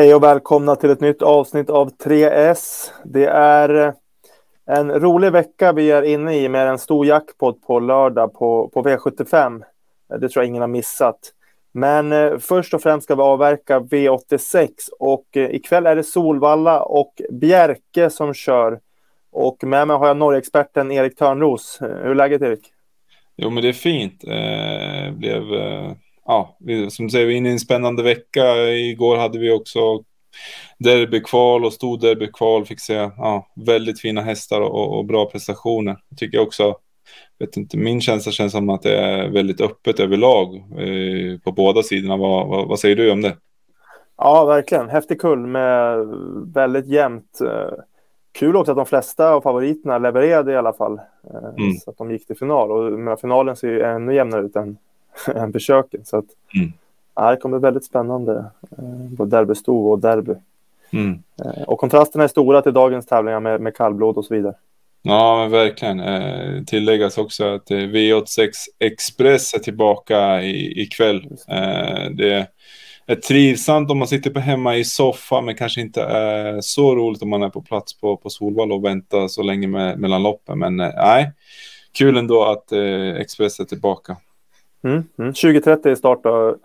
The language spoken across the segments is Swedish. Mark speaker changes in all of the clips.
Speaker 1: Hej och välkomna till ett nytt avsnitt av 3S. Det är eh, en rolig vecka vi är inne i med en stor jackpot på lördag på, på V75. Eh, det tror jag ingen har missat. Men eh, först och främst ska vi avverka V86 och eh, ikväll är det Solvalla och Bjerke som kör. Och med mig har jag Norgeexperten Erik Törnros. Eh, hur är läget Erik?
Speaker 2: Jo men det är fint. Eh, blev, eh, ja, som du säger, vi är inne i en spännande vecka. Igår hade vi också derbykval och stor derbykval. Fick se ja, väldigt fina hästar och, och bra prestationer. Jag tycker också, vet inte, min känsla känns som att det är väldigt öppet överlag eh, på båda sidorna. Vad, vad, vad, säger du om det?
Speaker 1: Ja, verkligen. Häftig kull med väldigt jämnt. Eh, kul också att de flesta av favoriterna levererade i alla fall. Eh, mm. Så att de gick till final. Och finalen ser ju ännu jämnare ut än försöken. Så att, mm. Ja, det kommer bli väldigt spännande. Både eh, derbysto och derby. Mm. Eh, och kontrasterna är stora till dagens tävlingar med, med kallblod och så vidare.
Speaker 2: Ja, men verkligen. Eh, tilläggas också att eh, V86 Express är tillbaka i, ikväll. Eh, det är trivsamt om man sitter på hemma i soffan, men kanske inte är så roligt om man är på plats på, på Solvalla och väntar så länge med, mellan loppen. Men eh, nej, kul ändå att eh, Express är tillbaka.
Speaker 1: Mm, mm. 2030 start då.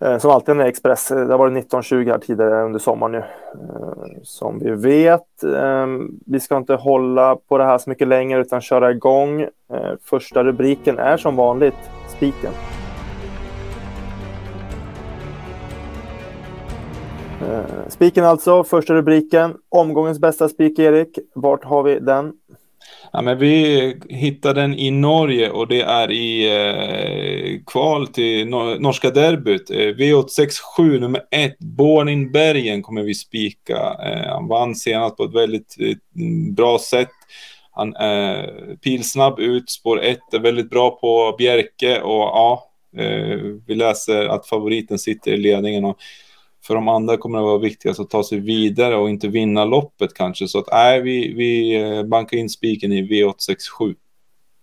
Speaker 1: Eh, som alltid när är Express. Eh, det har varit 1920 här tidigare under sommaren nu. Eh, som vi vet. Ehm, vi ska inte hålla på det här så mycket längre utan köra igång. Eh, första rubriken är som vanligt spiken. Eh, spiken alltså, första rubriken. Omgångens bästa spik, Erik. Vart har vi den?
Speaker 2: Ja, men vi hittade den i Norge och det är i eh, kval till norska derbyt. Eh, V867 nummer 1, Born in Bergen kommer vi spika. Eh, han vann senast på ett väldigt eh, bra sätt. Han är eh, pilsnabb ut, spår 1 är väldigt bra på Bjerke och ja, eh, vi läser att favoriten sitter i ledningen. Och, för de andra kommer det vara viktigast att ta sig vidare och inte vinna loppet kanske. Så att nej, vi, vi eh, bankar in spiken i V867.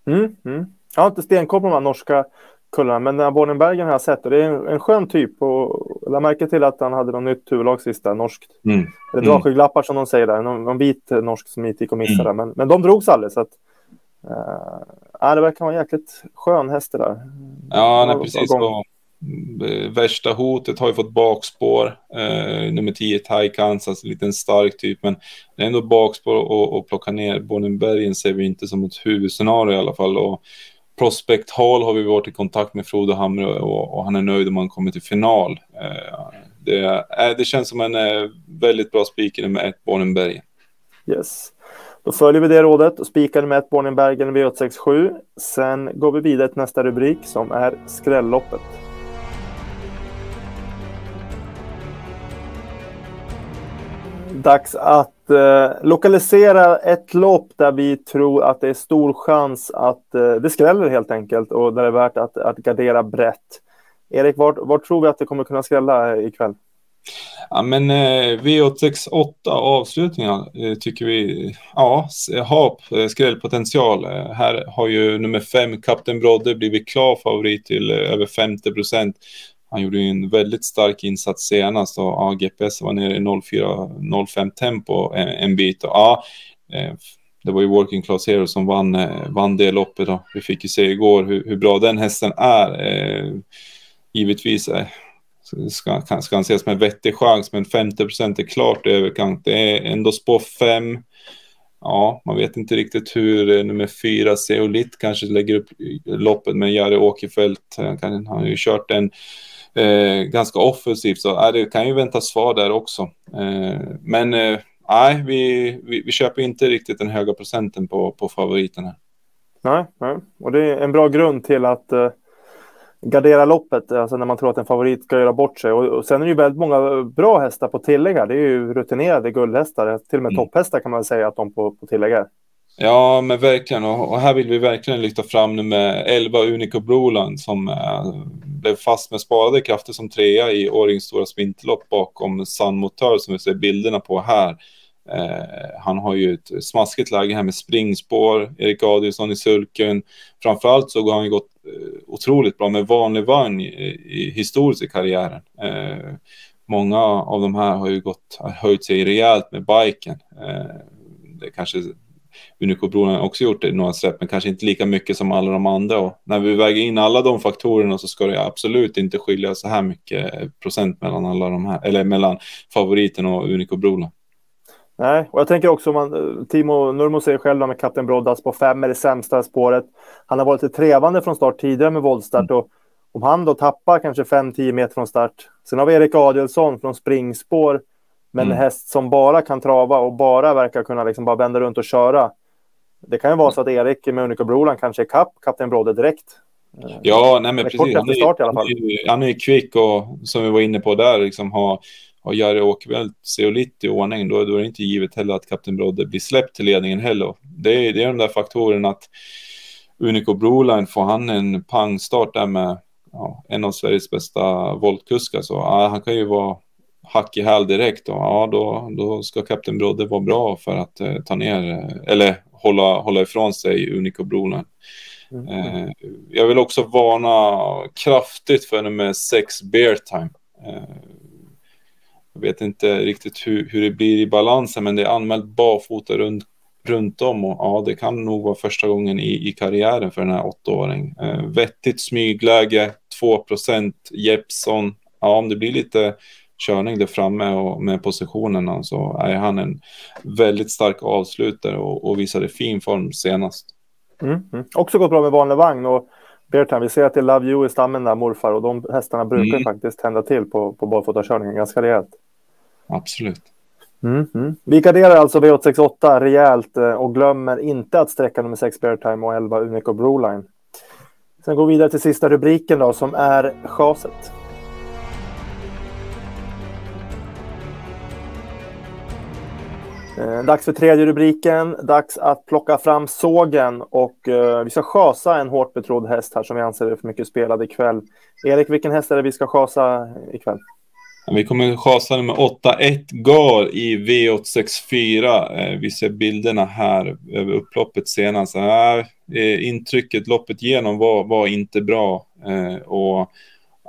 Speaker 1: Mm, mm. Jag har inte stenkoll på de här norska kullarna, men den här Bornenbergen har jag sett och det är en, en skön typ. Och jag lade märke till att han hade något nytt huvudlag sista, norskt. Mm. Eller mm. dragskygglappar som de säger där, någon, någon vit norsk som inte gick att missa mm. Men, men de drogs aldrig så att uh, det verkar vara en jäkligt skön häst det där.
Speaker 2: Ja, nej, precis. Och, Eh, Eh, värsta hotet har ju fått bakspår. Eh, nummer 10, Thai Kansas, en liten stark typ, men det är ändå bakspår och, och plocka ner Bornenbergen ser vi inte som ett huvudscenario i alla fall. Och Prospect Hall har vi varit i kontakt med Frode Hamre och, och han är nöjd om han kommer till final. Eh, det, eh, det känns som en eh, väldigt bra speaker nummer ett, Bornenbergen.
Speaker 1: Yes. Då följer vi det rådet och spikar med ett Bornenbergen V867. Sen går vi vidare till nästa rubrik som är skrälloppet. Dags att eh, lokalisera ett lopp där vi tror att det är stor chans att eh, det skräller helt enkelt och där det är värt att, att gardera brett. Erik, var, var tror vi att det kommer kunna skrälla eh, ikväll?
Speaker 2: Ja, men eh, V868 avslutningar eh, tycker vi ja, har eh, skrällpotential. Eh, här har ju nummer fem, Kapten Brodde, blivit klar favorit till eh, över 50 procent. Han gjorde ju en väldigt stark insats senast och ja, GPS var nere i 04-05 tempo en, en bit. Och, ja, eh, det var ju Working Class Hero som vann, eh, vann det loppet. Och vi fick ju se igår hur, hur bra den hästen är. Eh, givetvis eh, ska, ska han ses med en vettig chans, men 50 procent är klart överkant. Det är ändå spår 5. Ja, man vet inte riktigt hur nummer fyra, Seolit, kanske lägger upp loppet med Jari Åkerfeldt. Han har ju kört en eh, ganska offensivt. Så äh, det kan ju väntas svar där också. Eh, men eh, nej, vi, vi, vi, köper inte riktigt den höga procenten på, på favoriterna.
Speaker 1: Nej, nej, och det är en bra grund till att eh, gardera loppet, alltså när man tror att en favorit ska göra bort sig. Och, och sen är det ju väldigt många bra hästar på tillägg här. Det är ju rutinerade guldhästar, till och med mm. topphästar kan man säga att de på, på tillägg är.
Speaker 2: Ja, men verkligen. Och, här vill vi verkligen lyfta fram nummer 11, Unico Broland, som äh, blev fast med sparade krafter som trea i Årings stora sprinterlopp bakom Sun Motör som vi ser bilderna på här. Eh, han har ju ett smaskigt läge här med springspår, Erik Adielsson i sulken. Framförallt så har han ju gått eh, otroligt bra med vanlig vagn i, i historiskt i karriären. Eh, många av de här har ju gått, höjt sig rejält med biken. Eh, det kanske Unico-bron också gjort det i några släpp, men kanske inte lika mycket som alla de andra. Och när vi väger in alla de faktorerna så ska det absolut inte skilja så här mycket procent mellan alla de här, eller mellan favoriten och Unico-brolen.
Speaker 1: Nej, och jag tänker också, man, Timo Nurmo säger själv med Kapten Broddas på fem är det sämsta spåret. Han har varit lite trevande från start tidigare med voltstart och om han då tappar kanske 5-10 meter från start. Sen har vi Erik Adielsson från springspår med en mm. häst som bara kan trava och bara verkar kunna liksom bara vända runt och köra. Det kan ju vara så att Erik med Unica Broland kanske är kapp Kapten Brodde direkt.
Speaker 2: Ja, nej men precis. Han är, han är kvick och som vi var inne på där, liksom har, har Jari Åkerfeldt Zeolit i ordning, då, då är det inte givet heller att Kapten Brodde blir släppt till ledningen heller. Det är, det är de där faktorerna att Unico Broline, får han en pangstart där med ja, en av Sveriges bästa voltkuskar så ja, han kan ju vara hack i häl direkt och ja, då, då ska Kapten Brodde vara bra för att eh, ta ner eh, eller hålla, hålla ifrån sig Unico Broline. Mm. Eh, jag vill också varna kraftigt för nummer 6 Bear Time. Eh, jag vet inte riktigt hur, hur det blir i balansen, men det är anmält barfota runt runt om och ja, det kan nog vara första gången i, i karriären för den här åttaåringen. Eh, vettigt smygläge, 2 Jeppson. Ja, om det blir lite körning där framme och med positionerna så är han en väldigt stark avslutare och, och visade fin form senast.
Speaker 1: Mm, mm. Också gått bra med vanlig vagn och Bertan, vi ser att det är Love You i stammen där morfar och de hästarna brukar mm. faktiskt tända till på, på barfotakörningen ganska rejält.
Speaker 2: Absolut.
Speaker 1: Mm, mm. Vi garderar alltså V868 rejält eh, och glömmer inte att sträcka nummer 6 Beartime och 11 Unico Broline. Sen går vi vidare till sista rubriken då som är chaset. Eh, dags för tredje rubriken. Dags att plocka fram sågen och eh, vi ska sjasa en hårt betrodd häst här som vi anser är för mycket spelad ikväll. Erik, vilken häst är det vi ska sjasa ikväll?
Speaker 2: Vi kommer chasa med 8-1 Gar i V864. Eh, vi ser bilderna här över upploppet senast. Äh, intrycket loppet igenom var, var inte bra. Eh, och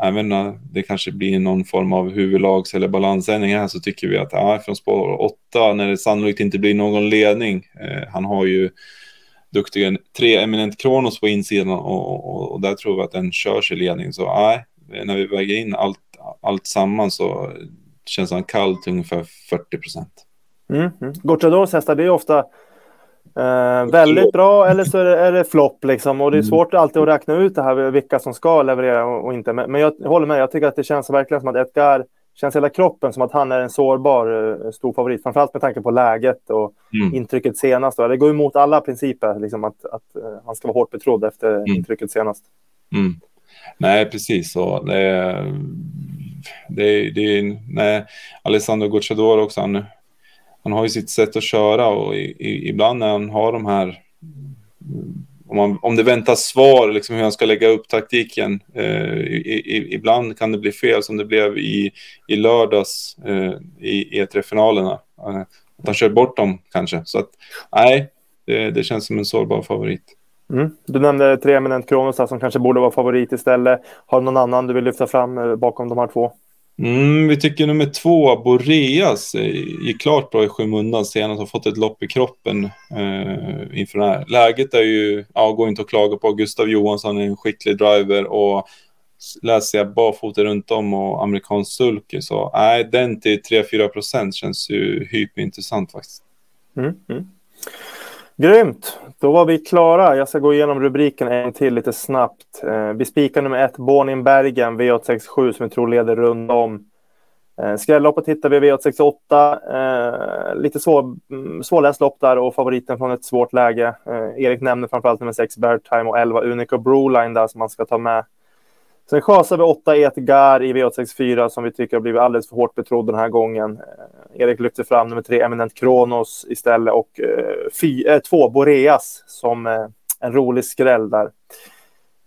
Speaker 2: även när det kanske blir någon form av huvudlags eller balansändring här så tycker vi att ja, från spår 8 när det sannolikt inte blir någon ledning. Eh, han har ju duktiga tre eminent kronos på insidan och, och, och, där tror vi att den körs i ledning. Så nej, när vi väger in allt allt samman så känns han kall till ungefär 40 procent.
Speaker 1: Mm, mm. Gocciadors hästar, det är ofta eh, väldigt bra eller så är det, är det flopp liksom. Och det är mm. svårt alltid att räkna ut det här, vilka som ska leverera och, och inte. Men, men, jag håller med, jag tycker att det känns verkligen som att Edgar känns hela kroppen som att han är en sårbar eh, stor favorit. Framförallt med tanke på läget och mm. intrycket senast. Då. Det går emot alla principer, liksom att, att uh, han ska vara hårt betrodd efter mm. intrycket senast.
Speaker 2: Mm. Nej, precis så. Det, det, det, nej, Alessandro Gocciador också, han, han har ju sitt sätt att köra och i, i, ibland när han har de här om, man, om det väntas svar, liksom hur han ska lägga upp taktiken. Eh, i, i, ibland kan det bli fel som det blev i, i lördags eh, i E3-finalerna. Eh, att han kör bort dem kanske. Så att nej, det, det känns som en sårbar favorit.
Speaker 1: Mm. Du nämnde tre eminent Kronos som kanske borde vara favorit istället. Har du någon annan du vill lyfta fram eh, bakom de här två?
Speaker 2: Mm, vi tycker nummer två, Boreas, gick klart bra i skymundan senast. Har fått ett lopp i kroppen eh, inför det här. Läget är ju, ja, går inte att klaga på. Gustav Johansson är en skicklig driver och läser jag barfota runt om och amerikansk sulke så nej, den till 3-4 procent känns ju hyperintressant faktiskt.
Speaker 1: Mm, mm. Grymt! Då var vi klara. Jag ska gå igenom rubriken en till lite snabbt. Eh, vi spikar nummer ett, Bornin Bergen, V867, som vi tror leder runt om. Eh, Skrälloppet hittar vi V868. Eh, lite svår, mm, svårläst lopp där och favoriten från ett svårt läge. Eh, Erik nämnde framförallt nummer 6, Time och 11, Unico Broline där som man ska ta med. Sen chasar vi 8 Etgar i V864 som vi tycker har blivit alldeles för hårt betrodd den här gången. Eh, Erik lyfter fram nummer 3 Eminent Kronos istället och 2 eh, eh Boreas som eh, en rolig skräll där.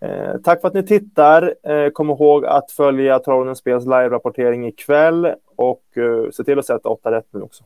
Speaker 1: Eh, tack för att ni tittar. Eh, kom ihåg att följa Travonens Spels live-rapportering ikväll och eh, se till att sätta 8 rätt nu också.